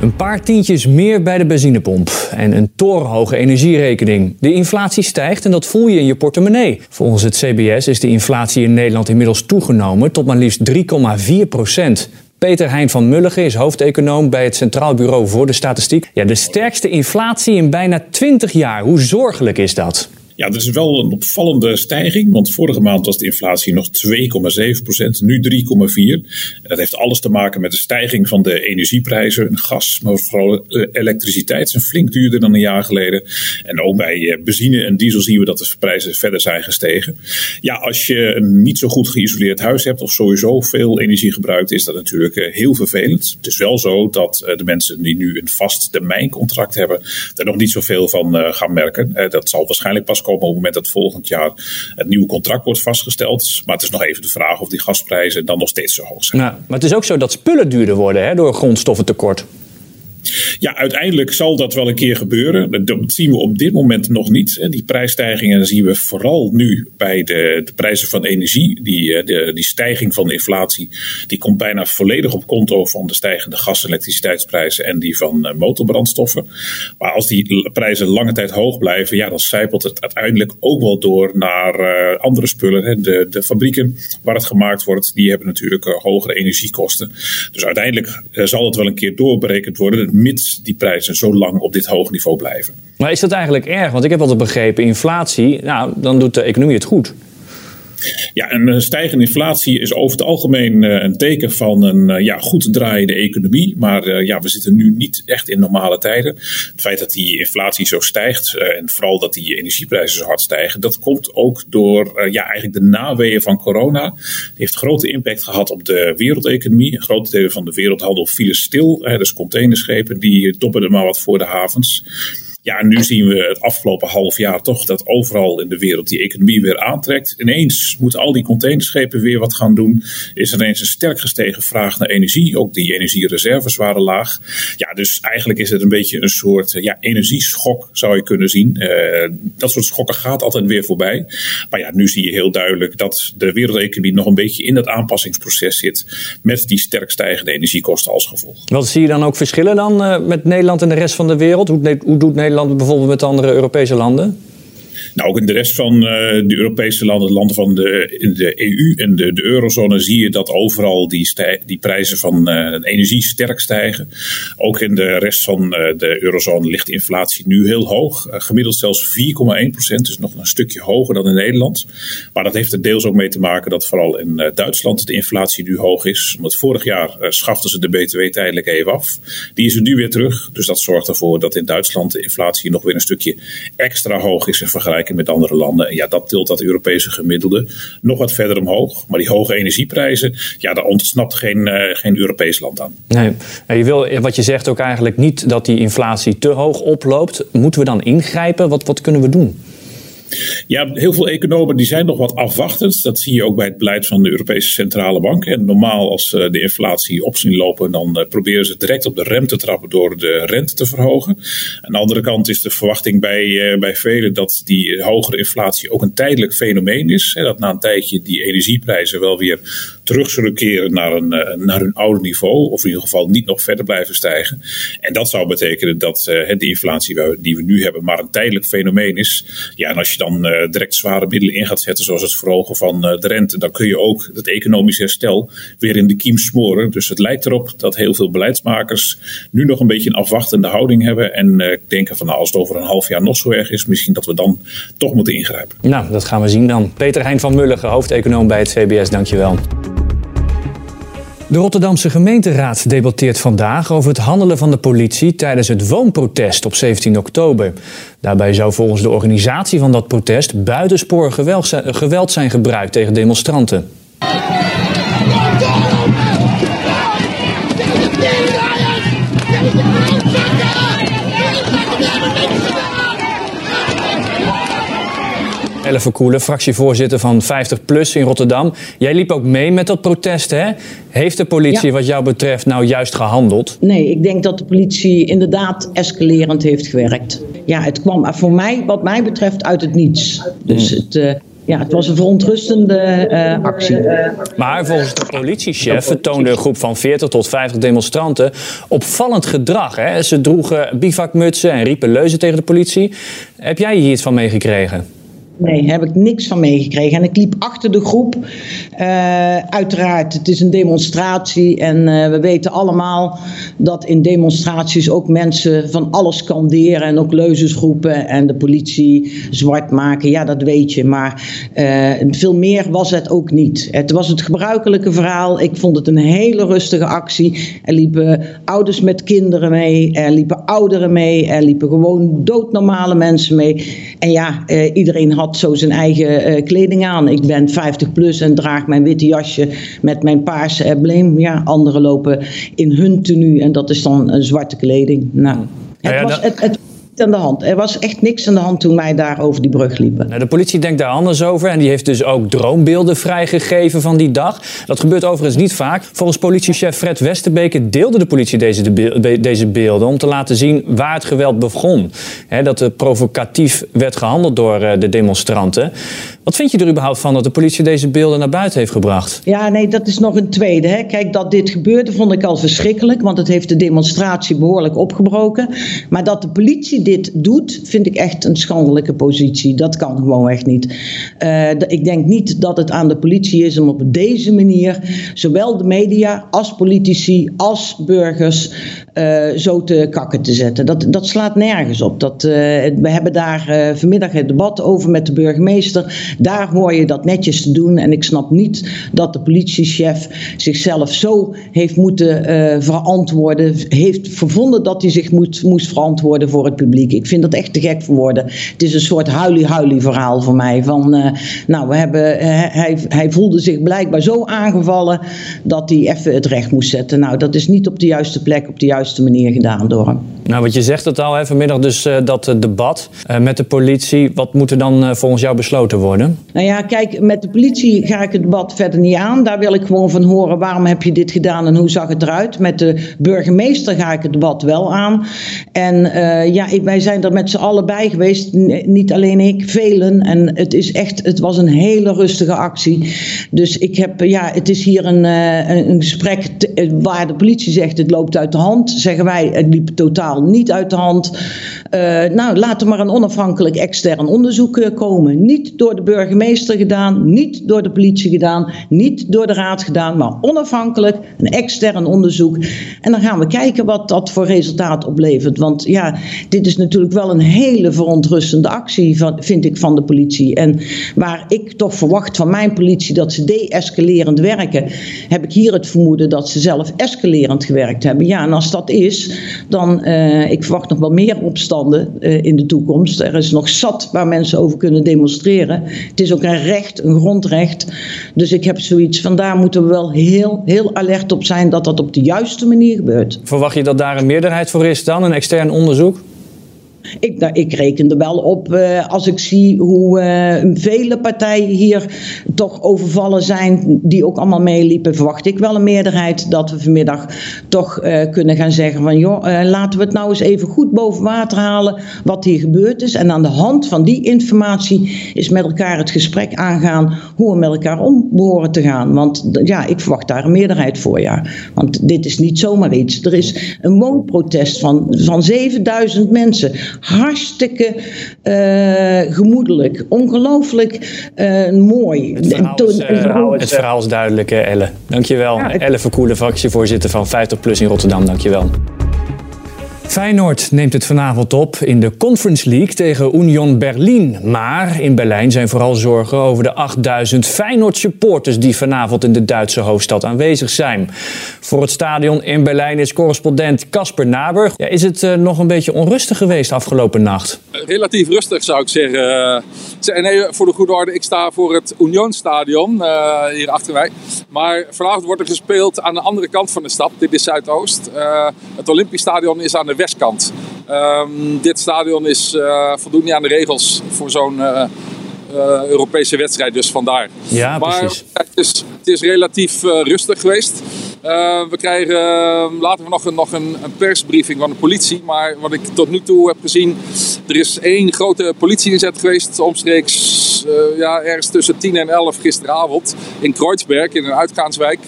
Een paar tientjes meer bij de benzinepomp en een torenhoge energierekening. De inflatie stijgt en dat voel je in je portemonnee. Volgens het CBS is de inflatie in Nederland inmiddels toegenomen tot maar liefst 3,4 procent. Peter Hein van Mulligen is hoofdeconoom bij het Centraal Bureau voor de Statistiek. Ja, de sterkste inflatie in bijna 20 jaar. Hoe zorgelijk is dat? Ja, dat is wel een opvallende stijging. Want vorige maand was de inflatie nog 2,7 procent, nu 3,4. Dat heeft alles te maken met de stijging van de energieprijzen. Gas, maar vooral eh, elektriciteit zijn flink duurder dan een jaar geleden. En ook bij eh, benzine en diesel zien we dat de prijzen verder zijn gestegen. Ja, als je een niet zo goed geïsoleerd huis hebt of sowieso veel energie gebruikt, is dat natuurlijk eh, heel vervelend. Het is wel zo dat de mensen die nu een vast termijncontract hebben, er nog niet zoveel van gaan merken. Dat zal waarschijnlijk pas op het moment dat volgend jaar het nieuwe contract wordt vastgesteld. Maar het is nog even de vraag of die gasprijzen dan nog steeds zo hoog zijn. Ja, maar het is ook zo dat spullen duurder worden hè, door grondstoffentekort. Ja, uiteindelijk zal dat wel een keer gebeuren. Dat zien we op dit moment nog niet. Die prijsstijgingen zien we vooral nu bij de, de prijzen van energie. Die, eh, de, die stijging van de inflatie die komt bijna volledig op konto van de stijgende gas- en elektriciteitsprijzen en die van eh, motorbrandstoffen. Maar als die prijzen lange tijd hoog blijven, ja, dan zijpelt het uiteindelijk ook wel door naar uh, andere spullen. De, de fabrieken waar het gemaakt wordt, die hebben natuurlijk hogere energiekosten. Dus uiteindelijk zal het wel een keer doorberekend worden mits die prijzen zo lang op dit hoog niveau blijven. Maar is dat eigenlijk erg? Want ik heb altijd begrepen, inflatie, nou, dan doet de economie het goed. Ja, een eh, stijgende inflatie is over het algemeen eh, een teken van een eh, ja, goed draaiende economie. Maar ja, we zitten nu niet echt in normale tijden. Het feit dat die inflatie zo stijgt en vooral dat die energieprijzen zo hard stijgen, dat komt ook door ja, eigenlijk de naweeën van corona. Die heeft grote impact gehad op de wereldeconomie. Een grote delen van de wereldhandel vielen stil. Dus containerschepen die dobberden maar wat voor de havens. Ja, nu zien we het afgelopen half jaar toch dat overal in de wereld die economie weer aantrekt. Ineens moeten al die containerschepen weer wat gaan doen. Is er ineens een sterk gestegen vraag naar energie. Ook die energiereserves waren laag. Ja, dus eigenlijk is het een beetje een soort ja, energieschok, zou je kunnen zien. Uh, dat soort schokken gaat altijd weer voorbij. Maar ja, nu zie je heel duidelijk dat de wereldeconomie nog een beetje in dat aanpassingsproces zit. Met die sterk stijgende energiekosten als gevolg. Wat zie je dan ook verschillen dan uh, met Nederland en de rest van de wereld? Hoe, hoe doet Nederland Nederland bijvoorbeeld met andere Europese landen? Nou, ook in de rest van uh, de Europese landen, de landen van de, in de EU en de, de eurozone, zie je dat overal die, die prijzen van uh, energie sterk stijgen. Ook in de rest van uh, de eurozone ligt de inflatie nu heel hoog. gemiddeld zelfs 4,1 procent, dus nog een stukje hoger dan in Nederland. Maar dat heeft er deels ook mee te maken dat vooral in Duitsland de inflatie nu hoog is. Omdat vorig jaar schaften ze de BTW tijdelijk even af. Die is er nu weer terug. Dus dat zorgt ervoor dat in Duitsland de inflatie nog weer een stukje extra hoog is in vergelijking met andere landen. En ja, dat tilt dat Europese gemiddelde nog wat verder omhoog. Maar die hoge energieprijzen, ja, daar ontsnapt geen, uh, geen Europees land aan. Nee, je wil, wat je zegt ook eigenlijk niet dat die inflatie te hoog oploopt. Moeten we dan ingrijpen? Wat, wat kunnen we doen? Ja, heel veel economen die zijn nog wat afwachtend. Dat zie je ook bij het beleid van de Europese Centrale Bank. En normaal als eh, de inflatie op zien lopen, dan eh, proberen ze direct op de rem te trappen door de rente te verhogen. Aan de andere kant is de verwachting bij, eh, bij velen dat die hogere inflatie ook een tijdelijk fenomeen is. Dat na een tijdje die energieprijzen wel weer terug zullen keren naar, een, naar hun oude niveau. Of in ieder geval niet nog verder blijven stijgen. En dat zou betekenen dat de inflatie die we nu hebben maar een tijdelijk fenomeen is. Ja, en als je dan uh, direct zware middelen in gaat zetten, zoals het verhogen van uh, de rente, dan kun je ook het economisch herstel weer in de kiem smoren. Dus het lijkt erop dat heel veel beleidsmakers nu nog een beetje een afwachtende houding hebben. En uh, denken van nou, als het over een half jaar nog zo erg is, misschien dat we dan toch moeten ingrijpen. Nou, dat gaan we zien dan. Peter Hein van Mulligen, hoofdeconoom bij het CBS, dankjewel. De Rotterdamse gemeenteraad debatteert vandaag over het handelen van de politie tijdens het woonprotest op 17 oktober. Daarbij zou volgens de organisatie van dat protest buitensporig geweld zijn gebruikt tegen demonstranten. Elle Verkoelen, fractievoorzitter van 50PLUS in Rotterdam. Jij liep ook mee met dat protest, hè? Heeft de politie wat jou betreft nou juist gehandeld? Nee, ik denk dat de politie inderdaad escalerend heeft gewerkt. Ja, het kwam voor mij, wat mij betreft, uit het niets. Dus het, uh, ja, het was een verontrustende uh, actie. Maar volgens de politiechef vertoonde een groep van 40 tot 50 demonstranten opvallend gedrag. Hè? Ze droegen bivakmutsen en riepen leuzen tegen de politie. Heb jij hier iets van meegekregen? Nee, heb ik niks van meegekregen. En ik liep achter de groep. Uh, uiteraard, het is een demonstratie. En uh, we weten allemaal dat in demonstraties ook mensen van alles skanderen. En ook leuzes roepen en de politie zwart maken. Ja, dat weet je. Maar uh, veel meer was het ook niet. Het was het gebruikelijke verhaal. Ik vond het een hele rustige actie. Er liepen ouders met kinderen mee. Er liepen ouderen mee. Er liepen gewoon doodnormale mensen mee. En ja, iedereen had zo zijn eigen uh, kleding aan. Ik ben 50 plus en draag mijn witte jasje met mijn paarse embleem. Ja, anderen lopen in hun tenue en dat is dan een zwarte kleding. Nou, het, ja, was, het, het de hand. Er was echt niks aan de hand toen wij daar over die brug liepen. Nou, de politie denkt daar anders over en die heeft dus ook droombeelden vrijgegeven van die dag. Dat gebeurt overigens niet vaak. Volgens politiechef Fred Westerbeke deelde de politie deze, de, deze beelden om te laten zien waar het geweld begon. dat er provocatief werd gehandeld door eh, de demonstranten. Wat vind je er überhaupt van dat de politie deze beelden naar buiten heeft gebracht? Ja, nee, dat is nog een tweede. Hè. Kijk, dat dit gebeurde vond ik al verschrikkelijk, want het heeft de demonstratie behoorlijk opgebroken. Maar dat de politie dit doet, vind ik echt een schandelijke positie. Dat kan gewoon echt niet. Uh, ik denk niet dat het aan de politie is om op deze manier zowel de media als politici als burgers uh, zo te kakken te zetten. Dat, dat slaat nergens op. Dat, uh, we hebben daar vanmiddag het debat over met de burgemeester. Daar hoor je dat netjes te doen. En ik snap niet dat de politiechef zichzelf zo heeft moeten verantwoorden. Heeft vervonden dat hij zich moet, moest verantwoorden voor het publiek. Ik vind dat echt te gek voor woorden. Het is een soort huilie-huilie verhaal voor mij. Van, uh, nou, we hebben, uh, hij, hij voelde zich blijkbaar zo aangevallen dat hij even het recht moest zetten. Nou, dat is niet op de juiste plek, op de juiste manier gedaan door hem. Nou, wat je zegt het al, hè, vanmiddag dus uh, dat debat met de politie. Wat moet er dan volgens jou besloten worden? Nou ja, kijk, met de politie ga ik het debat verder niet aan. Daar wil ik gewoon van horen, waarom heb je dit gedaan en hoe zag het eruit? Met de burgemeester ga ik het debat wel aan. En ja, wij zijn er met z'n allen bij geweest. Niet alleen ik, velen. En het is echt, het was een hele rustige actie. Dus ik heb, ja, het is hier een, eh, een gesprek eh, waar de politie zegt het loopt uit de hand. Zeggen wij, het liep totaal niet uit de hand. Uh, nou, laat er maar een onafhankelijk extern onderzoek komen. Niet door de burgemeester gedaan, niet door de politie gedaan, niet door de raad gedaan, maar onafhankelijk, een extern onderzoek. En dan gaan we kijken wat dat voor resultaat oplevert. Want ja, dit is natuurlijk wel een hele verontrustende actie, van, vind ik, van de politie. En waar ik toch verwacht van mijn politie dat ze de-escalerend werken, heb ik hier het vermoeden dat ze zelf escalerend gewerkt hebben. Ja, en als dat is, dan uh, ik verwacht nog wel meer uh, in de toekomst. Er is nog zat waar mensen over kunnen demonstreren. Het is ook een recht, een grondrecht. Dus ik heb zoiets van daar moeten we wel heel, heel alert op zijn dat dat op de juiste manier gebeurt. Verwacht je dat daar een meerderheid voor is dan, een extern onderzoek? Ik, nou, ik reken er wel op uh, als ik zie hoe uh, vele partijen hier toch overvallen zijn, die ook allemaal meeliepen, verwacht ik wel een meerderheid dat we vanmiddag toch uh, kunnen gaan zeggen van joh, laten we het nou eens even goed boven water halen wat hier gebeurd is. En aan de hand van die informatie is met elkaar het gesprek aangaan hoe we met elkaar om behoren te gaan. Want ja, ik verwacht daar een meerderheid voor, ja. Want dit is niet zomaar iets. Er is een woonprotest van, van 7000 mensen hartstikke uh, gemoedelijk. Ongelooflijk uh, mooi. Het verhaal, is, uh, het verhaal is duidelijk, Elle. Dankjewel. Ja, ik... Elle Verkoelen, fractievoorzitter van 50PLUS in Rotterdam. Dankjewel. Feyenoord neemt het vanavond op in de Conference League tegen Union Berlin. Maar in Berlijn zijn vooral zorgen over de 8000 Feyenoord-supporters die vanavond in de Duitse hoofdstad aanwezig zijn. Voor het stadion in Berlijn is correspondent Casper Naber. Ja, is het uh, nog een beetje onrustig geweest afgelopen nacht? Relatief rustig zou ik zeggen. Nee, voor de goede orde, ik sta voor het Union-stadion uh, hier achter mij. Maar vanavond wordt er gespeeld aan de andere kant van de stad. Dit is Zuidoost. Uh, het Olympisch Stadion is aan de westkant. Um, dit stadion is uh, voldoet niet aan de regels voor zo'n uh, Europese wedstrijd, dus vandaar. Ja, maar precies. Het is, het is relatief rustig geweest. we krijgen later nog, een, nog een, een, persbriefing van de politie. Maar wat ik tot nu toe heb gezien, er is één grote politieinzet geweest, omstreeks ja, ergens tussen 10 en 11 gisteravond in Kreuzberg, in een uitgaanswijk.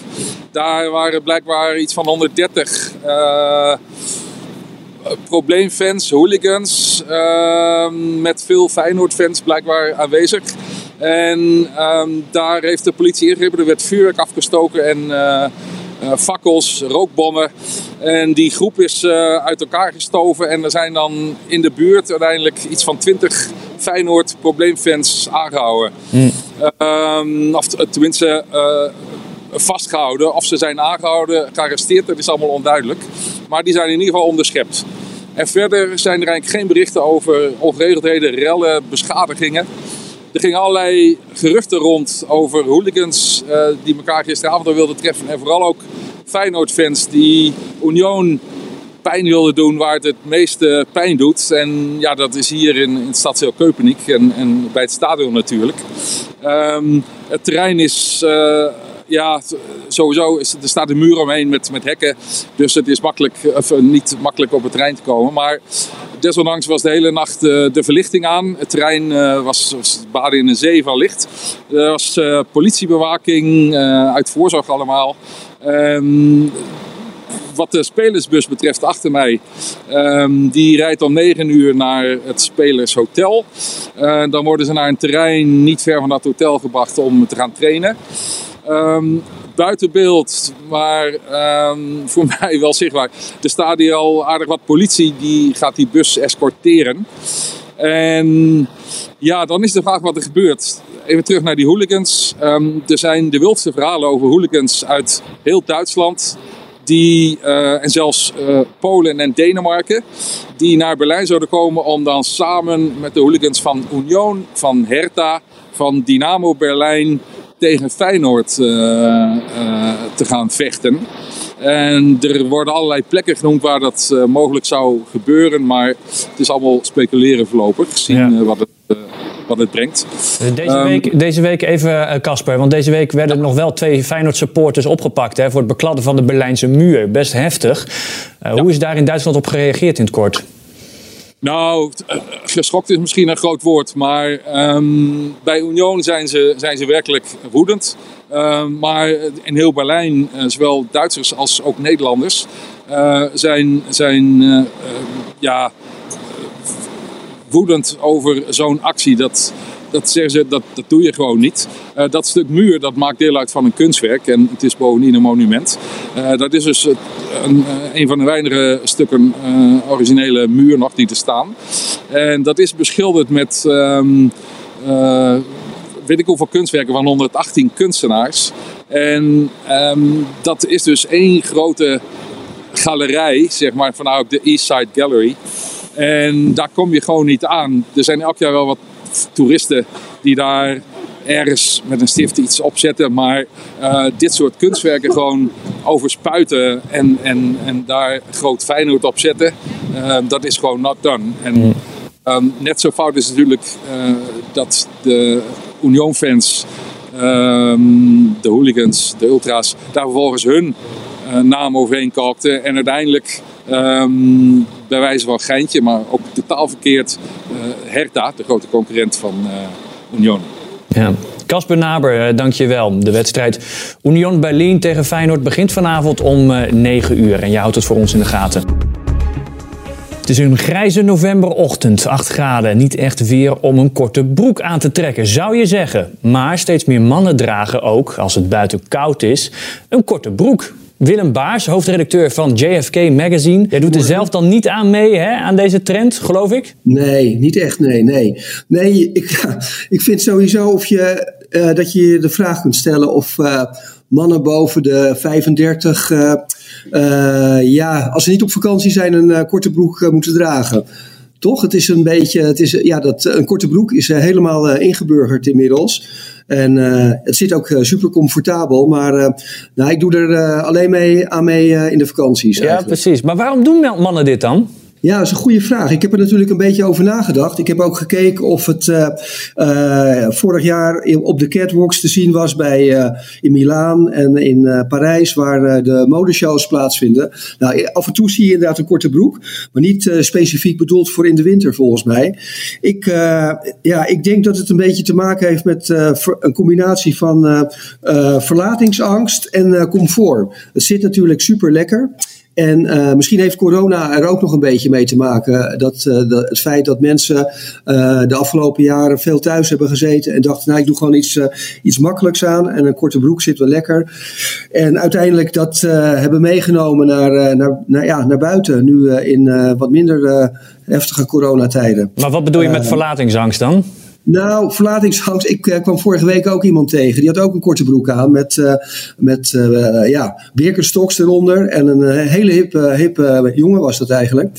Daar waren blijkbaar iets van 130 probleemfans, hooligans, uh, met veel Feyenoord-fans blijkbaar aanwezig. En uh, daar heeft de politie ingegrepen. Er werd vuurwerk afgestoken en uh, fakkels, rookbommen. En die groep is uit elkaar gestoven. En er zijn dan in de buurt uiteindelijk iets van 20 Feyenoord probleemfans aangehouden. Mm. of tenminste vastgehouden. Of ze zijn aangehouden, gearresteerd, dat is allemaal onduidelijk. Maar die zijn in ieder geval onderschept. En verder zijn er eigenlijk geen berichten over ongeregeldheden, rellen, beschadigingen. Er gingen allerlei geruchten rond over hooligans uh, die elkaar gisteravond al wilden treffen. En vooral ook Feyenoord-fans die Union pijn wilden doen waar het het meeste pijn doet. En ja, dat is hier in, in stadsdeel Keupenik en, en bij het stadion natuurlijk. Um, het terrein is... Uh, ja, sowieso is, er staat een muur omheen met, met hekken. Dus het is makkelijk, of niet makkelijk op het terrein te komen. Maar desondanks was de hele nacht uh, de verlichting aan. Het terrein uh, was, was baden in een zee van licht. Er was politiebewaking, uit voorzorg allemaal. Um, wat de spelersbus betreft achter mij, um, die rijdt om 9 uur naar het Spelershotel. Uh, dan worden ze naar een terrein niet ver van dat hotel gebracht om te gaan trainen. Um, buiten beeld, maar um, voor mij wel zichtbaar. Er staat hier al aardig wat politie die gaat die bus escorteren. En ja, dan is de vraag wat er gebeurt. Even terug naar die hooligans. Um, er zijn de wildste verhalen over hooligans uit heel Duitsland. Die, uh, en zelfs uh, Polen en Denemarken. Die naar Berlijn zouden komen om dan samen met de hooligans van Union, van Hertha, van Dynamo Berlijn tegen Feyenoord uh, uh, te gaan vechten. En er worden allerlei plekken genoemd waar dat uh, mogelijk zou gebeuren. Maar het is allemaal speculeren voorlopig, gezien ja. wat, het, wat het brengt. Deze, um, week, deze week even, Casper, want deze week werden nog wel twee Feyenoord supporters opgepakt hè, voor het bekladden van de Berlijnse muur. Best heftig. Ja. Hoe is daar in Duitsland op gereageerd in het kort? Nou, geschokt is misschien een groot woord, maar um, bij Union zijn ze, zijn ze werkelijk woedend. Um, maar in heel Berlijn, uh, zowel Duitsers als ook Nederlanders, uh, zijn, zijn uh, ja, woedend over zo'n actie. Dat, dat ze, dat, dat doe je gewoon niet. Uh, dat stuk muur, dat maakt deel uit van een kunstwerk en het is bovendien een monument. Uh, dat is dus een, een van de weinige stukken originele muur nog die te staan. En dat is beschilderd met, um, weet ik hoeveel kunstwerken, van 118 kunstenaars. En um, dat is dus één grote galerij, zeg maar, vanuit de East Side Gallery. En daar kom je gewoon niet aan. Er zijn elk jaar wel wat toeristen die daar ergens met een stift iets opzetten. Maar uh, dit soort kunstwerken gewoon overspuiten en, en, en daar groot Feyenoord op zetten, uh, dat is gewoon not done. En um, net zo fout is natuurlijk uh, dat de Union-fans, um, de hooligans, de ultras, daar vervolgens hun naam overheen kalkten. En uiteindelijk Um, bij wijze van geintje, maar ook totaal verkeerd. Hertha, de grote concurrent van uh, Union. Ja. Casper Naber, dank je wel. De wedstrijd Union Berlin tegen Feyenoord begint vanavond om 9 uur. En je houdt het voor ons in de gaten. Het is een grijze novemberochtend, 8 graden. Niet echt weer om een korte broek aan te trekken, zou je zeggen. Maar steeds meer mannen dragen ook, als het buiten koud is, een korte broek. Willem Baars, hoofdredacteur van JFK Magazine. Jij doet er zelf dan niet aan mee, hè, aan deze trend, geloof ik? Nee, niet echt, nee, nee. Nee, ik, ik vind sowieso of je, uh, dat je de vraag kunt stellen of uh, mannen boven de 35, uh, ja, als ze niet op vakantie zijn, een korte broek moeten dragen. Toch? Het is een beetje, het is, ja, dat, een korte broek is helemaal ingeburgerd inmiddels. En uh, het zit ook uh, super comfortabel. Maar uh, nou, ik doe er alleen mee aan mee in de vakanties. Ja, precies. Maar waarom doen mannen dit dan? Ja, dat is een goede vraag. Ik heb er natuurlijk een beetje over nagedacht. Ik heb ook gekeken of het uh, uh, vorig jaar op de catwalks te zien was bij, uh, in Milaan en in Parijs, waar de modeshows plaatsvinden. Nou, af en toe zie je inderdaad een korte broek, maar niet specifiek bedoeld voor in de winter volgens mij. Ik, ja, ik denk dat het een beetje te maken heeft met een combinatie van verlatingsangst en comfort. Het zit natuurlijk super lekker. En uh, misschien heeft corona er ook nog een beetje mee te maken. Dat, uh, dat het feit dat mensen uh, de afgelopen jaren veel thuis hebben gezeten en dachten, nou ik doe gewoon iets, iets makkelijks aan en een korte broek zit wel lekker. En uiteindelijk dat hebben meegenomen naar, naar, naar, ja, naar buiten, nu in wat minder heftige coronatijden. Maar wat bedoel je met verlatingsangst dan? Nou, verlatingsangst. Ik uh, kwam vorige week ook iemand tegen. Die had ook een korte broek aan. Met, uh, met uh, ja, Birkenstocks eronder. En een hele hippe, hippe jongen was dat eigenlijk.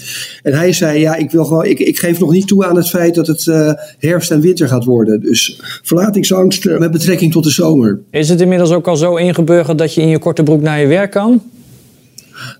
En hij zei: Ja, ik, wil gewoon, ik, ik geef nog niet toe aan het feit dat het herfst en winter gaat worden. Dus verlatingsangst met betrekking tot de zomer. Is het inmiddels ook al zo ingeburgerd dat je in je korte broek naar je werk kan?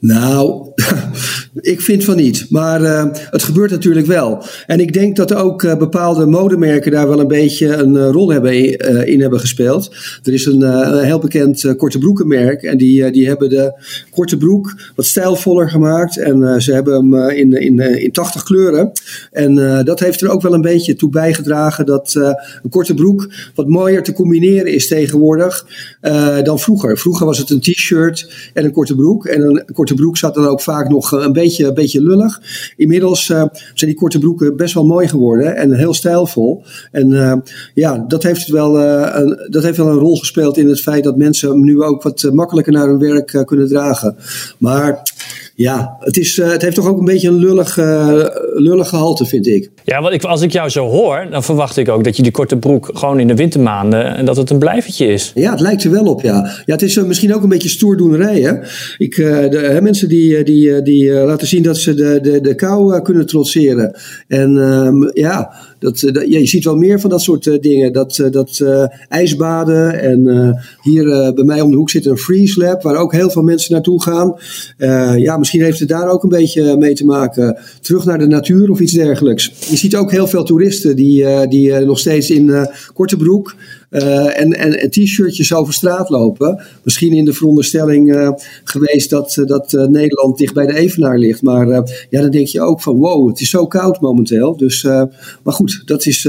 Nou, ik vind van niet. Maar uh, het gebeurt natuurlijk wel. En ik denk dat ook uh, bepaalde modemerken daar wel een beetje een uh, rol hebben, in hebben gespeeld. Er is een, een heel bekend korte broekenmerk. En die, die hebben de korte broek wat stijlvoller gemaakt. En ze hebben hem in, in, in 80 kleuren. En dat heeft er ook wel een beetje toe bijgedragen dat een korte broek wat mooier te combineren is tegenwoordig dan vroeger. Vroeger was het een t-shirt en een korte broek. En een korte broek zat dan ook vaak nog een beetje, een beetje lullig. Inmiddels uh, zijn die korte broeken best wel mooi geworden en heel stijlvol. En ja, dat heeft, wel, een, dat heeft wel een rol gespeeld in het feit dat mensen nu ook wat makkelijker naar hun werk kunnen dragen. Maar ja, het, is, het heeft toch ook een beetje een lullig, lullig gehalte, vind ik. Ja, want ik, als ik jou zo hoor, dan verwacht ik ook dat je die korte broek gewoon in de wintermaanden en dat het een blijvertje is. Ja, het lijkt er wel op, ja. Ja, het is misschien ook een beetje stoerdoenerij, hè. Ik, de, mensen die, die, die laten zien dat ze de, de, de kou kunnen trotseren. En um, ja, dat, dat, ja, je ziet wel meer van dat soort dingen. Dat, dat uh, ijsbaden en hier bij mij om de hoek zit een freeze lab waar ook heel veel mensen naartoe gaan. ja, misschien heeft het daar ook een beetje mee te maken. Terug naar de natuur of iets dergelijks. Je ziet ook heel veel toeristen die, die nog steeds in korte broek en, en, en t-shirtjes over straat lopen. Misschien in de veronderstelling geweest dat, dat Nederland dicht bij de Evenaar ligt. Maar ja, dan denk je ook van wow, het is zo koud momenteel. Dus, maar goed, dat, is,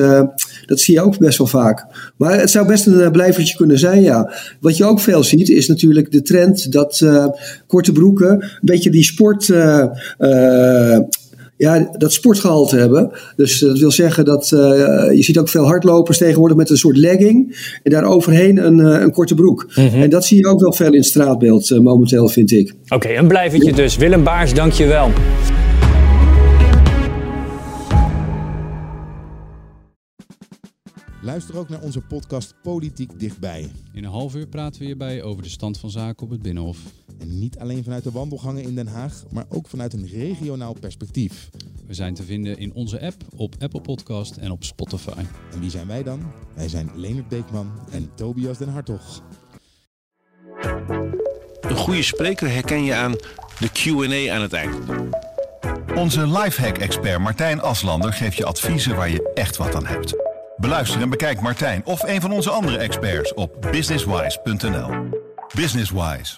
dat zie je ook best wel vaak. Maar het zou best een blijvertje kunnen zijn, ja. Wat je ook veel ziet is natuurlijk de trend dat korte broeken een beetje die sport ja, dat sportgehalte hebben. Dus dat wil zeggen dat uh, je ziet ook veel hardlopers tegenwoordig met een soort legging en daar overheen een, uh, een korte broek. Mm -hmm. En dat zie je ook wel veel in het straatbeeld uh, momenteel, vind ik. Oké, okay, een blijvertje dus. Willem Baars, dank je wel. Luister ook naar onze podcast Politiek Dichtbij. In een half uur praten we hierbij over de stand van zaken op het Binnenhof. En niet alleen vanuit de wandelgangen in Den Haag, maar ook vanuit een regionaal perspectief. We zijn te vinden in onze app, op Apple Podcast en op Spotify. En wie zijn wij dan? Wij zijn Leonard Beekman en Tobias den Hartog. Een goede spreker herken je aan de Q&A aan het eind. Onze lifehack-expert Martijn Aslander geeft je adviezen waar je echt wat aan hebt. Beluister en bekijk Martijn of een van onze andere experts op businesswise.nl. Businesswise,